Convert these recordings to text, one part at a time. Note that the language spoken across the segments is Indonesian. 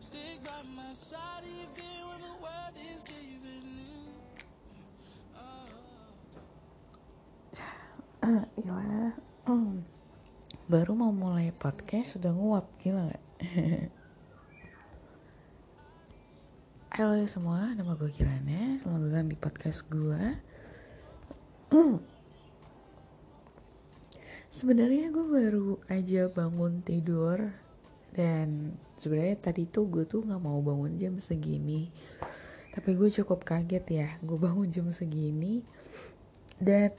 Stick by my side even when the world is giving in. Gila Baru mau mulai podcast sudah nguap Gila gak? Halo semua, nama gue Kirana. Selamat datang di podcast gue Sebenarnya gue baru aja bangun tidur Dan sebenarnya tadi tuh gue tuh gak mau bangun jam segini Tapi gue cukup kaget ya Gue bangun jam segini Dan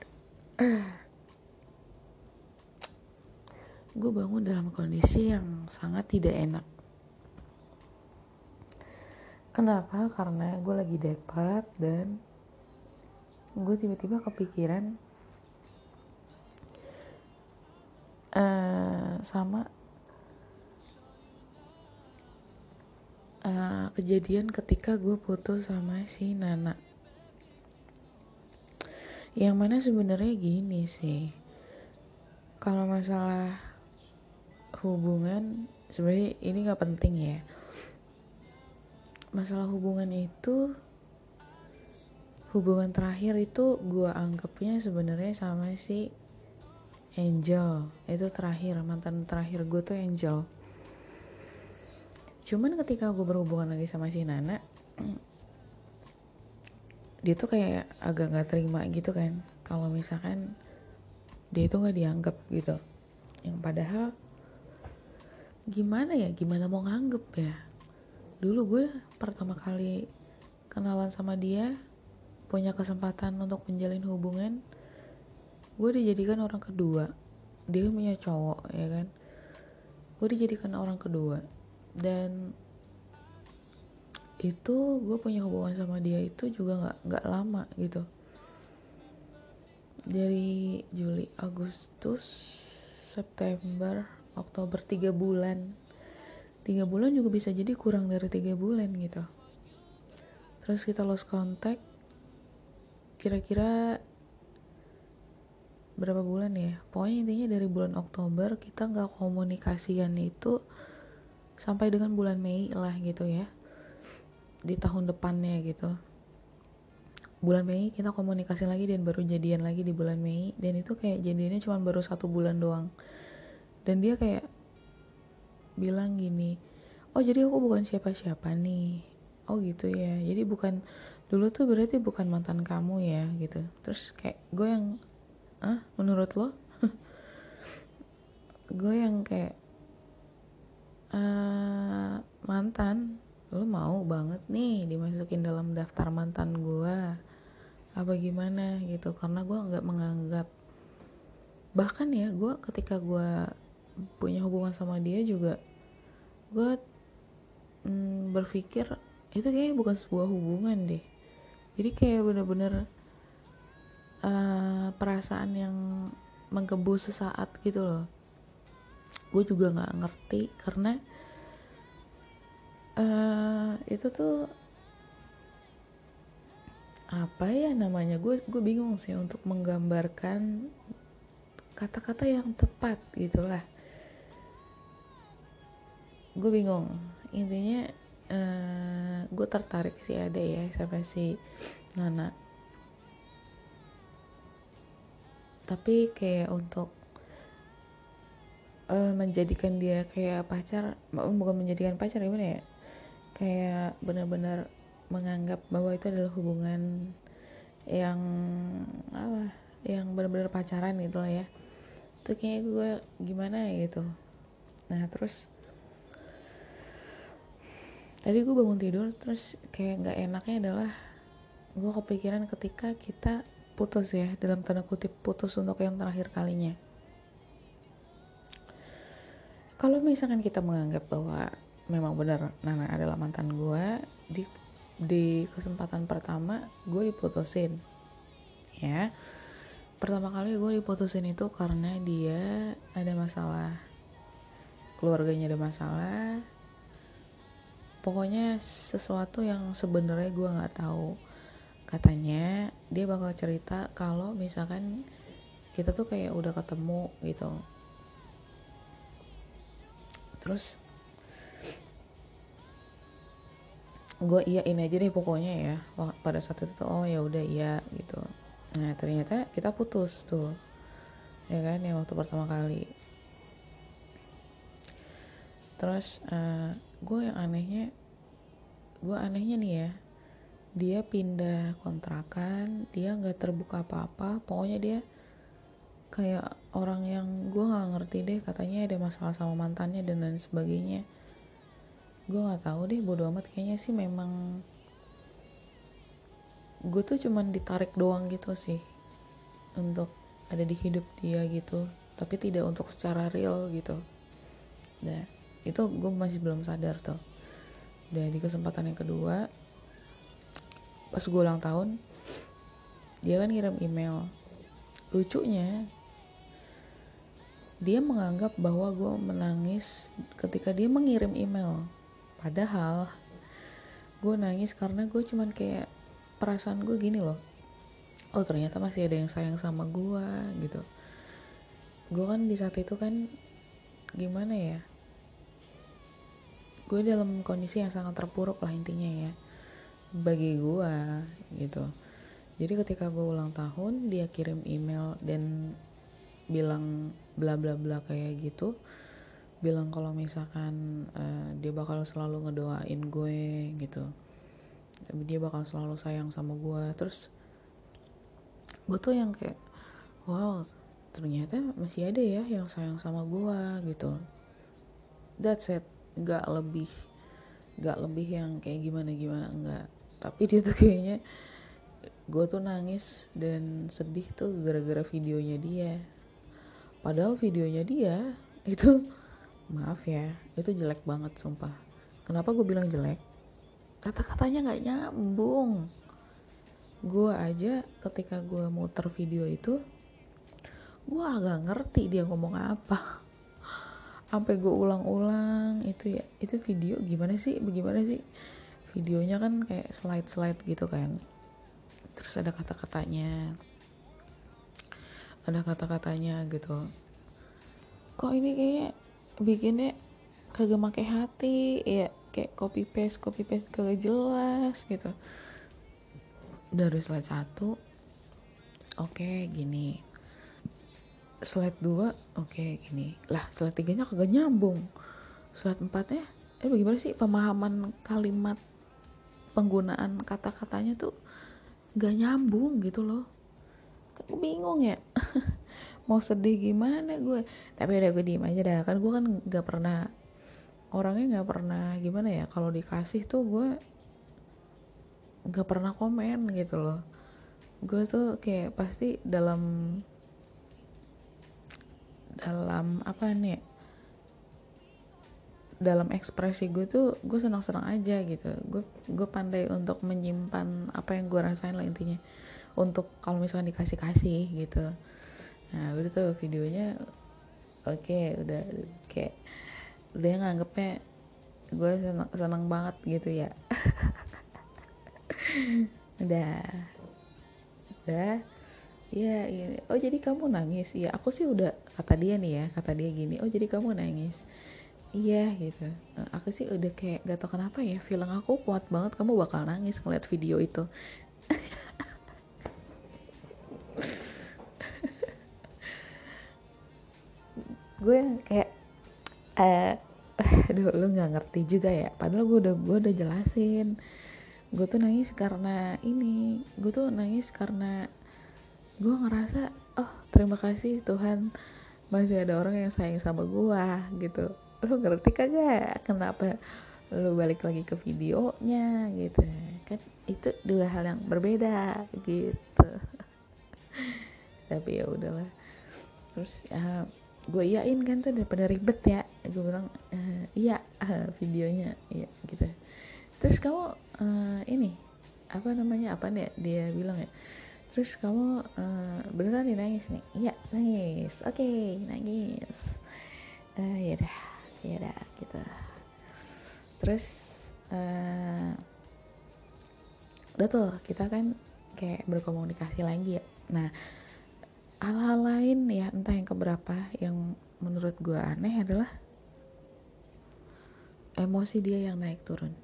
gue bangun dalam kondisi yang sangat tidak enak. Kenapa? Karena gue lagi debat dan gue tiba-tiba kepikiran uh, sama uh, kejadian ketika gue putus sama si Nana. Yang mana sebenarnya gini sih, kalau masalah hubungan sebenarnya ini nggak penting ya. Masalah hubungan itu hubungan terakhir itu gue anggapnya sebenarnya sama si Angel. Itu terakhir mantan terakhir gue tuh Angel cuman ketika gue berhubungan lagi sama si Nana dia tuh kayak agak nggak terima gitu kan. Kalau misalkan dia itu nggak dianggap gitu. Yang padahal gimana ya? Gimana mau nganggep ya? Dulu gue pertama kali kenalan sama dia punya kesempatan untuk menjalin hubungan gue dijadikan orang kedua. Dia punya cowok ya kan? Gue dijadikan orang kedua dan itu gue punya hubungan sama dia itu juga nggak nggak lama gitu. Dari Juli Agustus September Oktober tiga bulan. Tiga bulan juga bisa jadi kurang dari tiga bulan gitu. Terus kita lost contact kira-kira berapa bulan ya? Pokoknya intinya dari bulan Oktober kita nggak komunikasian itu sampai dengan bulan Mei lah gitu ya. Di tahun depannya gitu. Bulan Mei kita komunikasi lagi dan baru jadian lagi di bulan Mei. Dan itu kayak jadinya cuma baru satu bulan doang. Dan dia kayak bilang gini oh jadi aku bukan siapa-siapa nih. Oh gitu ya. Jadi bukan dulu tuh berarti bukan mantan kamu ya gitu. Terus kayak gue yang ah menurut lo? Gue yang kayak uh, mantan. Lo mau banget nih dimasukin dalam daftar mantan gue apa gimana gitu. Karena gue nggak menganggap bahkan ya gue ketika gue punya hubungan sama dia juga gue mm, berpikir itu kayaknya bukan sebuah hubungan deh. Jadi kayak bener-bener uh, perasaan yang menggebu sesaat gitu loh gue juga nggak ngerti karena uh, itu tuh apa ya namanya? Gue gue bingung sih untuk menggambarkan kata-kata yang tepat gitulah. Gue bingung. Intinya uh, gue tertarik sih ada ya sama si Nana. Tapi kayak untuk uh, menjadikan dia kayak pacar bukan menjadikan pacar gimana ya? Kayak benar-benar menganggap bahwa itu adalah hubungan yang apa yang benar-benar pacaran gitu lah ya. Itu kayak gue gimana gitu. Nah terus tadi gue bangun tidur terus kayak nggak enaknya adalah gue kepikiran ketika kita putus ya dalam tanda kutip putus untuk yang terakhir kalinya kalau misalkan kita menganggap bahwa memang benar Nana adalah mantan gue di di kesempatan pertama gue diputusin. Ya. Pertama kali gue diputusin itu karena dia ada masalah. Keluarganya ada masalah. Pokoknya sesuatu yang sebenarnya gue nggak tahu. Katanya dia bakal cerita kalau misalkan kita tuh kayak udah ketemu gitu terus? Gue iyain aja deh pokoknya ya. Pada saat itu tuh oh ya udah iya gitu. Nah ternyata kita putus tuh. Ya kan ya waktu pertama kali. Terus eh, uh, gue yang anehnya gue anehnya nih ya. Dia pindah kontrakan dia nggak terbuka apa-apa. Pokoknya dia kayak orang yang gue nggak ngerti deh katanya ada masalah sama mantannya dan lain sebagainya. Gue nggak tahu deh bodo amat kayaknya sih memang gue tuh cuman ditarik doang gitu sih untuk ada di hidup dia gitu tapi tidak untuk secara real gitu. Nah itu gue masih belum sadar tuh. Dan di kesempatan yang kedua pas gue ulang tahun dia kan ngirim email. Lucunya dia menganggap bahwa gue menangis ketika dia mengirim email. Padahal gue nangis karena gue cuman kayak perasaan gue gini loh. Oh ternyata masih ada yang sayang sama gue gitu. Gue kan di saat itu kan gimana ya gue dalam kondisi yang sangat terpuruk lah intinya ya bagi gue gitu. Jadi ketika gue ulang tahun dia kirim email dan bilang bla bla bla kayak gitu bilang kalau misalkan uh, dia bakal selalu ngedoain gue gitu. Dia bakal selalu sayang sama gue. Terus gue tuh yang kayak wow ternyata masih ada ya yang sayang sama gue gitu. That's it. Gak lebih gak lebih yang kayak gimana gimana enggak tapi dia tuh kayaknya gue tuh nangis dan sedih tuh gara-gara videonya dia padahal videonya dia itu maaf ya itu jelek banget sumpah. Kenapa gue bilang jelek? Kata-katanya nggak nyambung. Gue aja ketika gue muter video itu gue agak ngerti dia ngomong apa. Sampai gue ulang-ulang itu ya itu video gimana sih bagaimana sih? Videonya kan kayak slide-slide gitu kan. Terus ada kata-katanya ada kata-katanya gitu. Kok ini kayak bikinnya kagak make hati ya kayak copy paste copy paste kagak jelas gitu. Dari slide satu oke okay, gini. Slide dua oke okay, gini. Lah slide tiganya kagak nyambung. Slide empatnya eh bagaimana sih pemahaman kalimat penggunaan kata-katanya tuh gak nyambung gitu loh. Bingung ya mau sedih gimana gue? Tapi udah gue diem aja dah. Kan gue kan nggak pernah orangnya nggak pernah gimana ya kalau dikasih tuh gue nggak pernah komen gitu loh. Gue tuh kayak pasti dalam dalam apa nih ya, dalam ekspresi gue tuh gue senang-senang aja gitu. Gue gue pandai untuk menyimpan apa yang gue rasain lah intinya. Untuk kalau misalkan dikasih kasih gitu nah udah tuh videonya oke okay, udah kayak dia nganggepnya gue seneng, seneng banget gitu ya. Udah. Udah. Ya ini oh jadi kamu nangis? Ya aku sih udah kata dia nih ya kata dia gini oh jadi kamu nangis? Iya gitu. Eh, aku sih udah kayak gak tau kenapa ya film aku kuat banget kamu bakal nangis ngeliat video itu gue kayak eh aduh lu nggak ngerti juga ya. Padahal gue udah gue udah jelasin. Gue tuh nangis karena ini. Gue tuh nangis karena gue ngerasa oh terima kasih Tuhan masih ada orang yang sayang sama gue gitu. Lu ngerti kagak kenapa lu balik lagi ke videonya gitu. Kan itu dua hal yang berbeda gitu. Tapi ya udahlah. Terus ya gue iyain kan tuh daripada ribet ya. Gue bilang e, iya uh, videonya iya gitu. Terus kamu uh, ini apa namanya apa nih dia bilang ya? Terus kamu uh, beneran nih nangis nih? Iya nangis. Oke okay, nangis. Uh, ya dah ya dah gitu. Terus uh, udah tuh kita kan kayak berkomunikasi lagi ya. Nah hal-hal lain ya entah yang keberapa yang menurut gue aneh adalah emosi dia yang naik turun.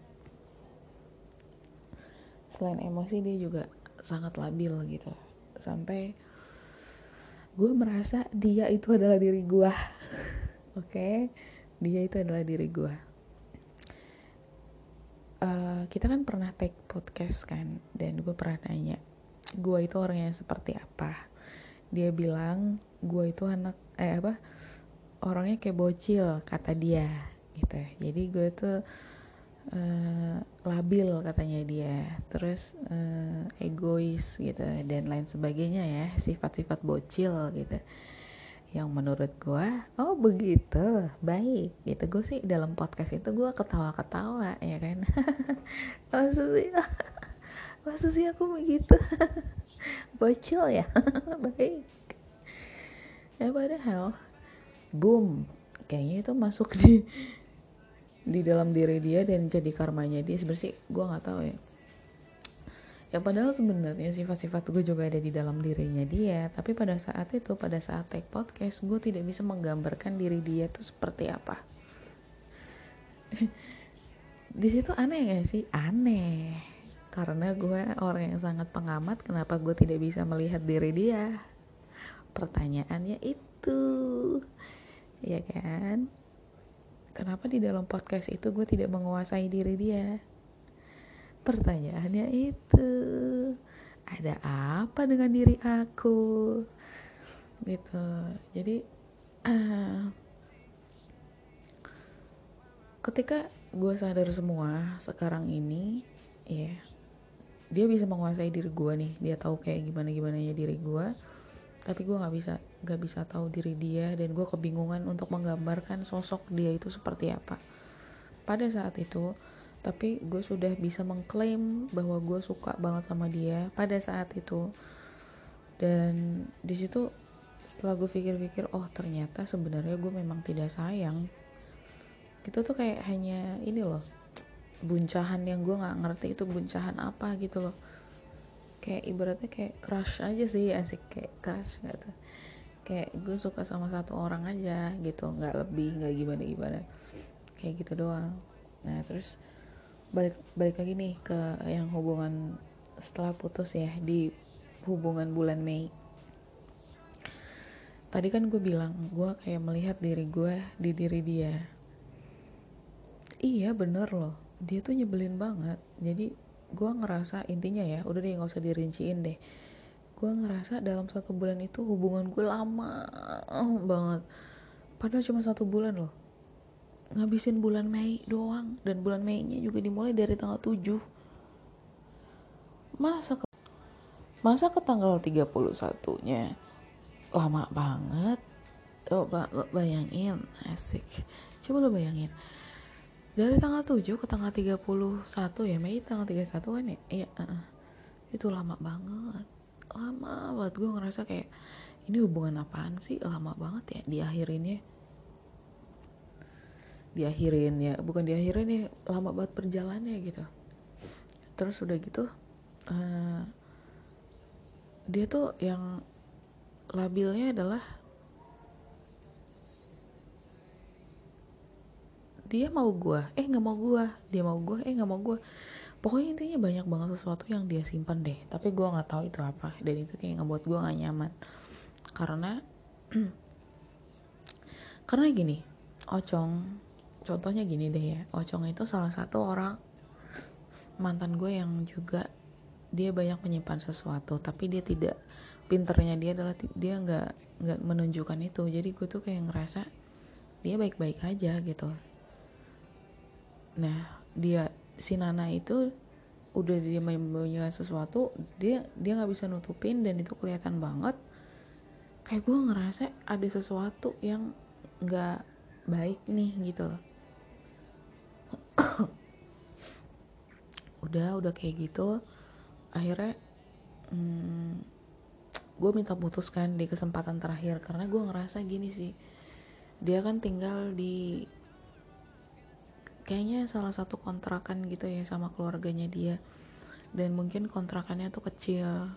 Selain emosi dia juga sangat labil gitu. Sampai gue merasa dia itu adalah diri gue oke? Okay? dia itu adalah diri gue uh, kita kan pernah take podcast kan dan gue pernah nanya gue itu orang yang seperti apa dia bilang gue itu anak eh apa orangnya kayak bocil kata dia gitu. Jadi gue tuh uh, labil katanya dia. Terus uh, egois gitu dan lain sebagainya ya sifat-sifat bocil gitu. Yang menurut gue oh begitu baik gitu. Gue sih dalam podcast itu gue ketawa-ketawa ya kan? Masa sih? Masa aku begitu bocil ya? Baik. Ya padahal boom. Kayaknya itu masuk di di dalam diri dia dan jadi karmanya dia. Sebenarnya gue nggak tahu ya. Ya padahal sebenarnya sifat-sifat gue juga ada di dalam dirinya dia. Tapi pada saat itu pada saat take podcast gue tidak bisa menggambarkan diri dia tuh seperti apa. Di situ aneh gak sih? Aneh karena gue orang yang sangat pengamat kenapa gue tidak bisa melihat diri dia? Pertanyaannya itu. Ya kan? Kenapa di dalam podcast itu gue tidak menguasai diri dia? Pertanyaannya itu ada apa dengan diri aku? Gitu. Jadi uh, ketika gue sadar semua sekarang ini ya yeah, dia bisa menguasai diri gue nih. Dia tahu kayak gimana gimana ya diri gue tapi gue nggak bisa nggak bisa tahu diri dia dan gue kebingungan untuk menggambarkan sosok dia itu seperti apa. Pada saat itu tapi gue sudah bisa mengklaim bahwa gue suka banget sama dia pada saat itu. Dan di situ setelah gue pikir-pikir oh ternyata sebenarnya gue memang tidak sayang itu tuh kayak hanya ini loh buncahan yang gue nggak ngerti itu buncahan apa gitu loh. Kayak ibaratnya kayak crush aja sih asik kayak crush gitu kayak gue suka sama satu orang aja gitu nggak lebih nggak gimana gimana. Kayak gitu doang. Nah terus balik balik lagi nih ke yang hubungan setelah putus ya di hubungan bulan Mei. Tadi kan gue bilang gue kayak melihat diri gue di diri dia. Iya bener loh dia tuh nyebelin banget. Jadi gue ngerasa intinya ya udah deh nggak usah dirinciin deh. Gue ngerasa dalam satu bulan itu hubungan gue lama banget. Padahal cuma satu bulan loh. Ngabisin bulan Mei doang dan bulan Mei nya juga dimulai dari tanggal 7 masa ke masa ke tanggal 31 nya lama banget. Coba lo bayangin asik. Coba lo bayangin dari tanggal 7 ke tanggal 31 ya Mei tanggal 31 kan ya? Iya uh, itu lama banget. Lama banget. Gue ngerasa kayak ini hubungan apaan sih? Lama banget ya diakhirinnya. Diakhirin ya bukan diakhirin ya lama banget perjalannya gitu. Terus udah gitu uh, dia tuh yang labilnya adalah dia mau gue eh nggak mau gue dia mau gue eh nggak mau gue pokoknya intinya banyak banget sesuatu yang dia simpan deh tapi gue nggak tahu itu apa dan itu kayak ngebuat gue nggak nyaman. Karena karena gini ocong contohnya gini deh ya ocong itu salah satu orang mantan gue yang juga dia banyak menyimpan sesuatu tapi dia tidak pinternya dia adalah dia nggak nggak menunjukkan itu. Jadi gue tuh kayak ngerasa dia baik-baik aja gitu nah dia si Nana itu udah dia menyembunyikan sesuatu dia dia nggak bisa nutupin dan itu kelihatan banget. Kayak gue ngerasa ada sesuatu yang nggak baik nih gitu udah udah kayak gitu. Akhirnya hmm, gue minta putuskan di kesempatan terakhir. Karena gue ngerasa gini sih dia kan tinggal di kayaknya salah satu kontrakan gitu ya sama keluarganya dia. Dan mungkin kontrakannya tuh kecil.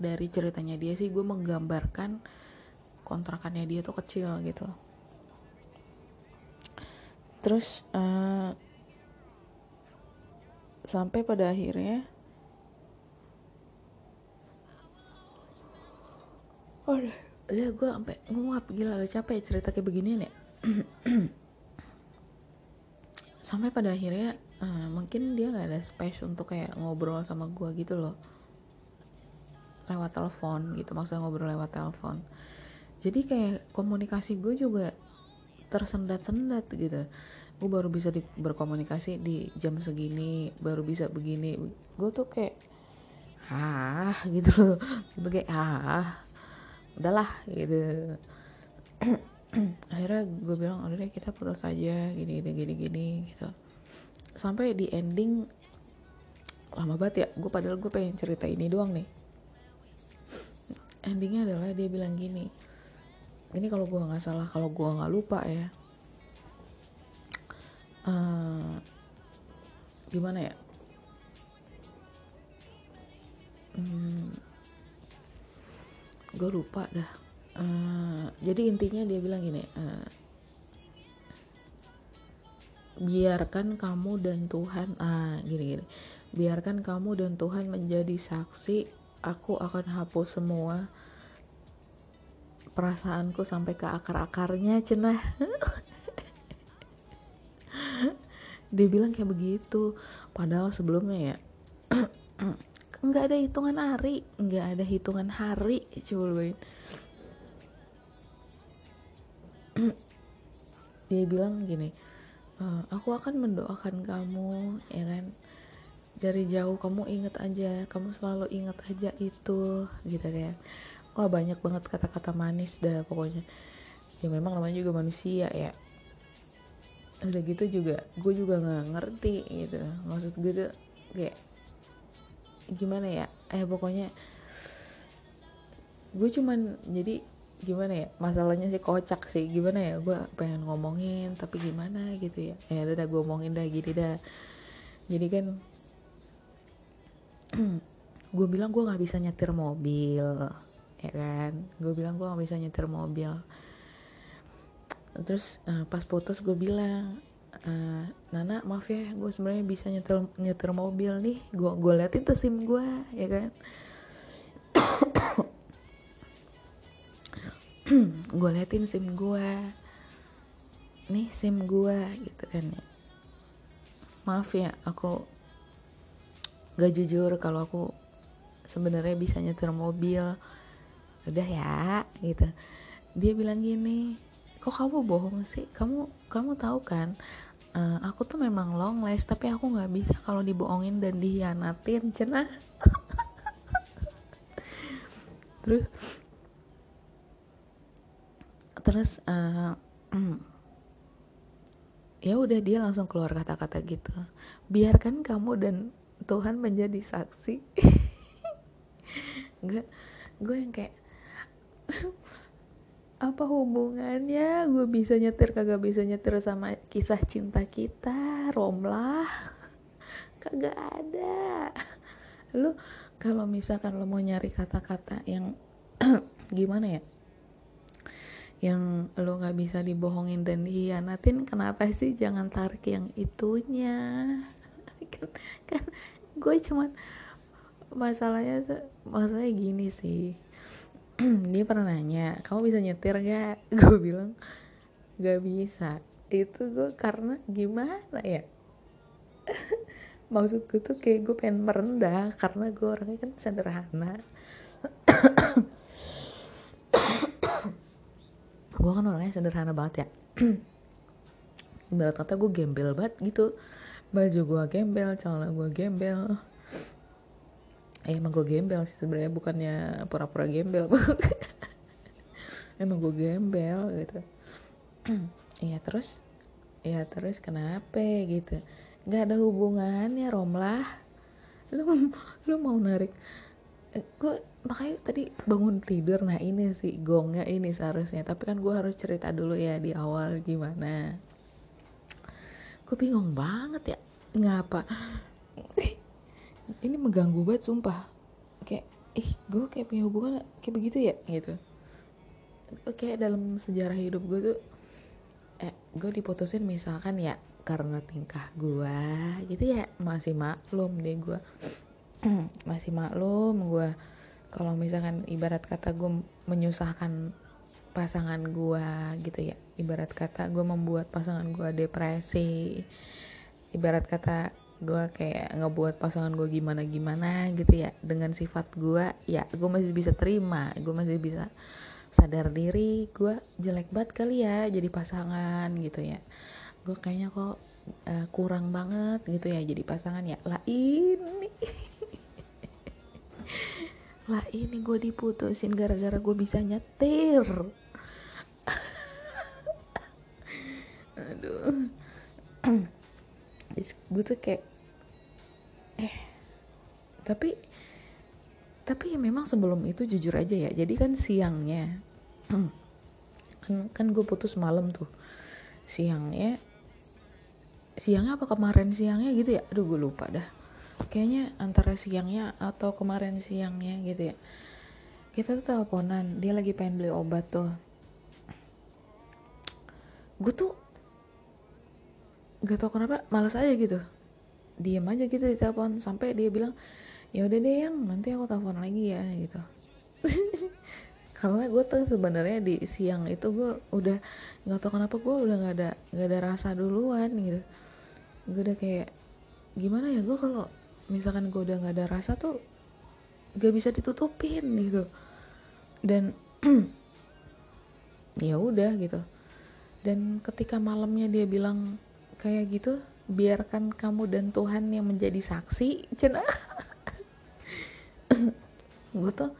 Dari ceritanya dia sih gue menggambarkan kontrakannya dia tuh kecil gitu. Terus uh, sampai pada akhirnya oh ya gue sampai nguap gila udah capek cerita kayak begini nih ya? sampai pada akhirnya uh, mungkin dia nggak ada space untuk kayak ngobrol sama gue gitu loh. Lewat telepon gitu maksudnya ngobrol lewat telepon. Jadi kayak komunikasi gue juga tersendat-sendat gitu. Gue baru bisa di, berkomunikasi di jam segini baru bisa begini. Gue tuh kayak ah gitu loh. Gitu kayak ah udahlah gitu akhirnya gue bilang udah deh kita putus aja gini gini gini gini gitu. Sampai di ending lama banget ya gue padahal gue pengen cerita ini doang nih. Endingnya adalah dia bilang gini ini kalau gue nggak salah kalau gue nggak lupa ya uh, gimana ya? Hmm, gue lupa dah uh, jadi intinya dia bilang gini uh, biarkan kamu dan Tuhan ah gini gini. Biarkan kamu dan Tuhan menjadi saksi aku akan hapus semua perasaanku sampai ke akar-akarnya cenah. Dia bilang kayak begitu. Padahal sebelumnya ya nggak ada hitungan hari nggak ada hitungan hari coba dia bilang gini e, aku akan mendoakan kamu ya kan? Dari jauh kamu inget aja kamu selalu inget aja itu gitu kan. Wah banyak banget kata-kata manis dah pokoknya. Ya memang namanya juga manusia ya. Udah gitu juga gue juga nggak ngerti gitu. Maksud gue tuh kayak gimana ya? Eh pokoknya gue cuman jadi gimana ya masalahnya sih kocak sih. Gimana ya gue pengen ngomongin tapi gimana gitu ya. Ya udah gue omongin dah gini dah. Jadi kan gue bilang gue nggak bisa nyetir mobil ya kan? Gue bilang gue nggak bisa nyetir mobil. Terus uh, pas putus gue bilang uh, Nana maaf ya gue sebenarnya bisa nyetir nyetir mobil nih. Gue gue liatin tuh sim gue ya kan gue liatin sim gue nih sim gue gitu kan ya. Maaf ya aku gak jujur kalau aku sebenarnya bisa nyetir mobil. Udah ya gitu. Dia bilang gini kok kamu bohong sih? Kamu kamu tahu kan uh, aku tuh memang long last tapi aku nggak bisa kalau dibohongin dan dihianatin cenah. Terus terus uh, ya udah dia langsung keluar kata-kata gitu. Biarkan kamu dan Tuhan menjadi saksi. Gue gue yang kayak apa hubungannya? Gue bisa nyetir kagak bisa nyetir sama kisah cinta kita? Romlah kagak ada. Lu kalau misalkan lo mau nyari kata-kata yang gimana ya yang lo nggak bisa dibohongin dan dihianatin kenapa sih jangan tarik yang itunya? Kan, kan gue cuman masalahnya masalahnya gini sih. Dia pernah nanya kamu bisa nyetir gak gue bilang gak bisa. Itu gue karena gimana ya? Maksud gue tuh kayak gue pengen merendah karena gue orangnya kan sederhana gue kan orangnya sederhana banget ya. Ibarat kata gue gembel banget gitu. Baju gue gembel celana gue gembel. Eh, emang gue gembel sih sebenarnya bukannya pura-pura gembel. Emang gue gembel gitu. Iya terus? Ya terus kenapa gitu? Nggak ada hubungannya romlah. Lu lu mau narik? Eh, gue makanya tadi bangun tidur nah ini sih gongnya ini seharusnya. Tapi kan gue harus cerita dulu ya di awal gimana. Gue bingung banget ya ngapa? Ini mengganggu banget sumpah. Kayak ih gue kayak punya hubungan kayak begitu ya gitu. Kayak dalam sejarah hidup gue tuh eh gue diputusin misalkan ya karena tingkah gue gitu ya masih maklum deh gue masih maklum gue kalau misalkan ibarat kata gue menyusahkan pasangan gue gitu ya ibarat kata gue membuat pasangan gue depresi ibarat kata gue kayak ngebuat pasangan gue gimana gimana gitu ya dengan sifat gue ya gue masih bisa terima gue masih bisa sadar diri gue jelek banget kali ya jadi pasangan gitu ya. Gue kayaknya kok uh, kurang banget gitu ya jadi pasangan ya. Lah ini lah ini gue diputusin gara-gara gue bisa nyetir. Aduh. Gue tuh kayak eh tapi tapi ya memang sebelum itu jujur aja ya. Jadi kan siangnya kan kan gue putus malam tuh. Siangnya siangnya apa? Kemarin siangnya gitu ya? Aduh gue lupa dah kayaknya antara siangnya atau kemarin siangnya gitu ya. Kita tuh teleponan dia lagi pengen beli obat tuh. Gue tuh gak tau kenapa malas aja gitu. Diem aja gitu di telepon sampai dia bilang ya udah deh yang nanti aku telepon lagi ya gitu. Karena gue tuh sebenarnya di siang itu gue udah nggak tau kenapa gue udah nggak ada nggak ada rasa duluan gitu. Gue udah kayak gimana ya gue kalau misalkan gue udah nggak ada rasa tuh gak bisa ditutupin gitu. Dan ya udah gitu. Dan ketika malamnya dia bilang kayak gitu biarkan kamu dan Tuhan yang menjadi saksi cina. Gue tuh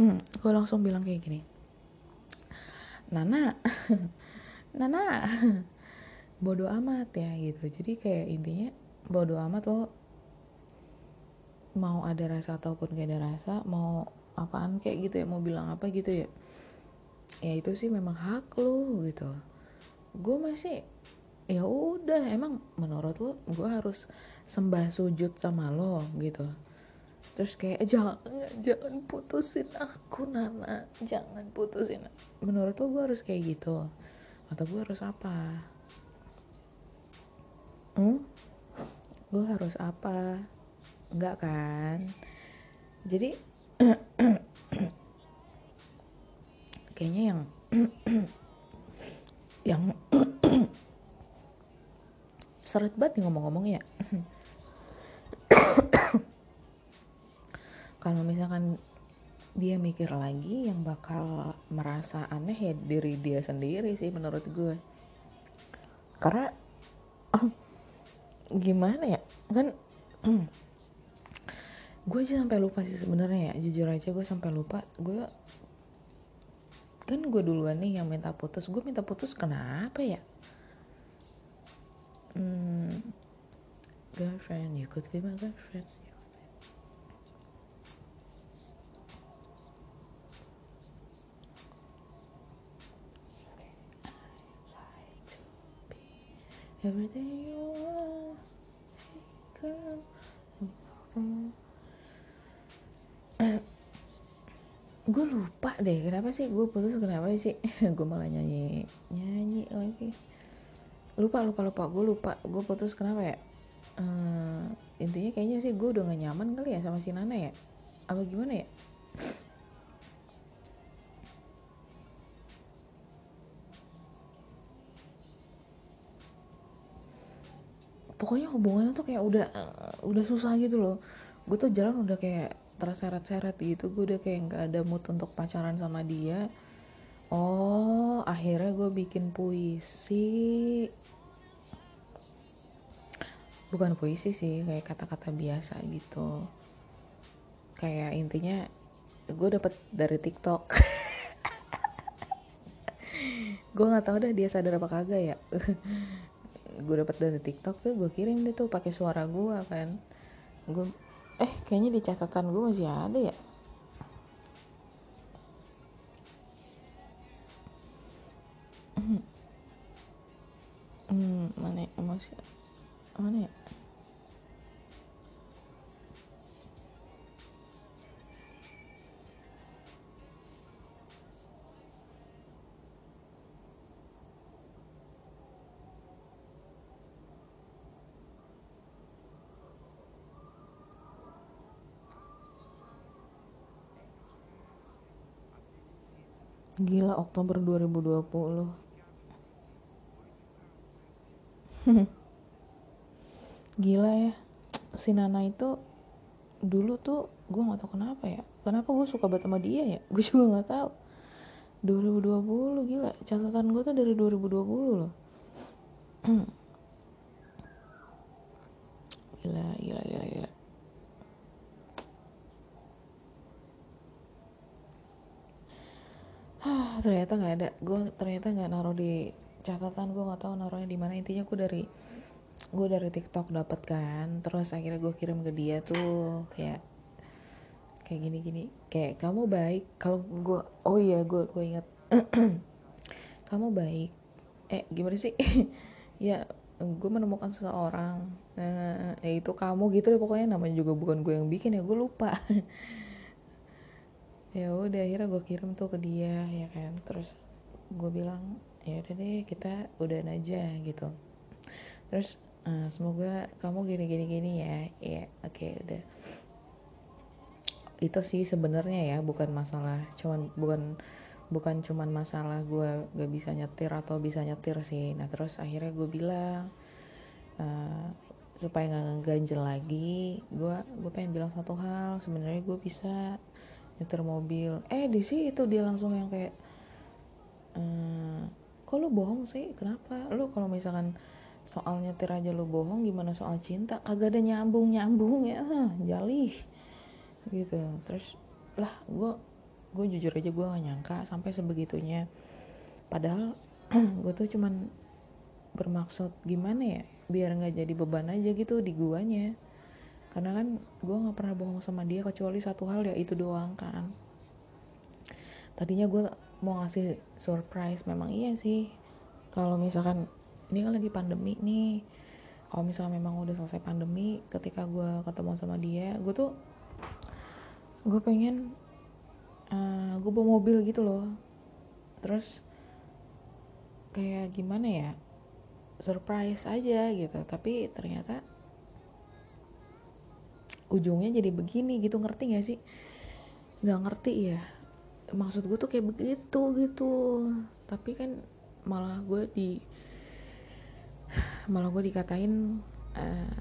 gue langsung bilang kayak gini Nana Nana bodoh amat ya gitu. Jadi kayak intinya bodoh amat lo. Mau ada rasa ataupun gak ada rasa mau apaan kayak gitu ya mau bilang apa gitu ya. Ya itu sih memang hak lo gitu. Gue masih ya udah emang menurut lo gue harus sembah sujud sama lo gitu. Terus kayak jangan jangan putusin aku Nana. Jangan putusin. Menurut lo gue harus kayak gitu. Atau gue harus apa? Hmm? Gue harus apa? Enggak kan? Jadi kayaknya yang yang seret banget nih ngomong-ngomong ya kalau misalkan dia mikir lagi yang bakal merasa aneh ya diri dia sendiri sih menurut gue. Karena gimana ya? Kan gue aja sampai lupa sih sebenarnya ya. Jujur aja gue sampai lupa. Gue kan gue duluan nih yang minta putus. Gue minta putus kenapa ya? Hmm, girlfriend you could be my girlfriend everything you girl gue lupa deh kenapa sih? Gue putus kenapa sih? Gue malah nyanyi nyanyi lagi. Lupa lupa lupa. Gue lupa gue putus kenapa ya? Uh, intinya kayaknya sih gue udah gak nyaman kali ya sama si Nana ya? Apa gimana ya pokoknya hubungannya tuh kayak udah uh, udah susah gitu loh. Gue tuh jalan udah kayak terseret-seret gitu. Gue udah kayak nggak ada mood untuk pacaran sama dia. Oh akhirnya gue bikin puisi. Bukan puisi sih kayak kata-kata biasa gitu. Kayak intinya gue dapet dari TikTok. Gue nggak tahu dah dia sadar apa kagak ya gue dapet dari TikTok tuh gue kirim deh tuh pakai suara gue kan. Gue eh kayaknya di catatan gue masih ada ya? Hmm, mana ya masih mana ya gila Oktober 2020 gila ya. Si Nana itu dulu tuh gue nggak tahu kenapa ya. Kenapa gue suka banget sama dia ya? Gue juga nggak tahu. 2020 gila. Catatan gue tuh dari 2020 loh gila gila gila gila Ternyata nggak ada. Gue ternyata nggak naruh di catatan gue nggak tahu naruhnya di mana. Intinya gue dari gue dari TikTok dapet kan. Terus akhirnya gue kirim ke dia tuh kayak kayak gini gini kayak kamu baik. Kalau gue oh iya gue gue ingat. Kamu baik. Eh gimana sih? Ya gue menemukan seseorang. Nah, eh, itu kamu gitu deh pokoknya. Namanya juga bukan gue yang bikin ya gue lupa ya udah akhirnya gue kirim tuh ke dia ya kan. Terus gue bilang ya udah deh kita udah aja gitu. Terus uh, semoga kamu gini gini gini ya. Ya oke okay, udah. Itu sih sebenarnya ya bukan masalah cuman bukan bukan cuman masalah gue gak bisa nyetir atau bisa nyetir sih. Nah terus akhirnya gue bilang uh, supaya nggak ganjel lagi gue gue pengen bilang satu hal sebenarnya gue bisa nyetir mobil. Eh di situ dia langsung yang kayak ehm, kok lu bohong sih? Kenapa? Lu kalau misalkan soal nyetir aja lu bohong gimana soal cinta? Kagak ada nyambung nyambung ya jalih. Gitu. Terus lah gue gue jujur aja gue gak nyangka sampai sebegitunya. Padahal gue tuh cuman bermaksud gimana ya biar nggak jadi beban aja gitu di guanya karena kan gue nggak pernah bohong sama dia kecuali satu hal ya itu doang kan. Tadinya gue mau ngasih surprise memang iya sih. Kalau misalkan ini kan lagi pandemi nih. Kalau misalnya memang udah selesai pandemi ketika gue ketemu sama dia gue tuh gue pengen uh, eh, gue bawa mobil gitu loh. Terus kayak gimana ya surprise aja gitu. Tapi ternyata ujungnya jadi begini gitu ngerti gak sih? Nggak ngerti ya maksud gue tuh kayak begitu gitu. Tapi kan malah gue di malah gue dikatain uh,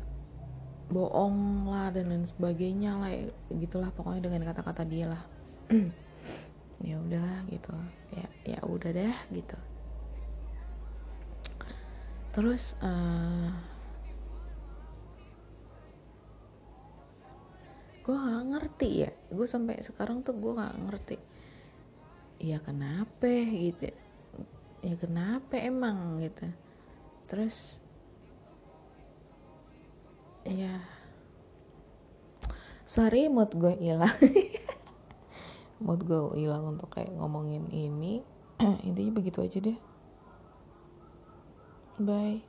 bohong lah dan lain sebagainya lah gitulah pokoknya dengan kata-kata dia lah. Ya udah gitu. Ya ya udah deh gitu. Terus uh, gue gak ngerti ya. Gue sampai sekarang tuh gue gak ngerti. Ya kenapa gitu? Ya kenapa emang gitu? Terus ya sorry mood gue hilang. Mood gue hilang untuk kayak ngomongin ini. Intinya begitu aja deh. Bye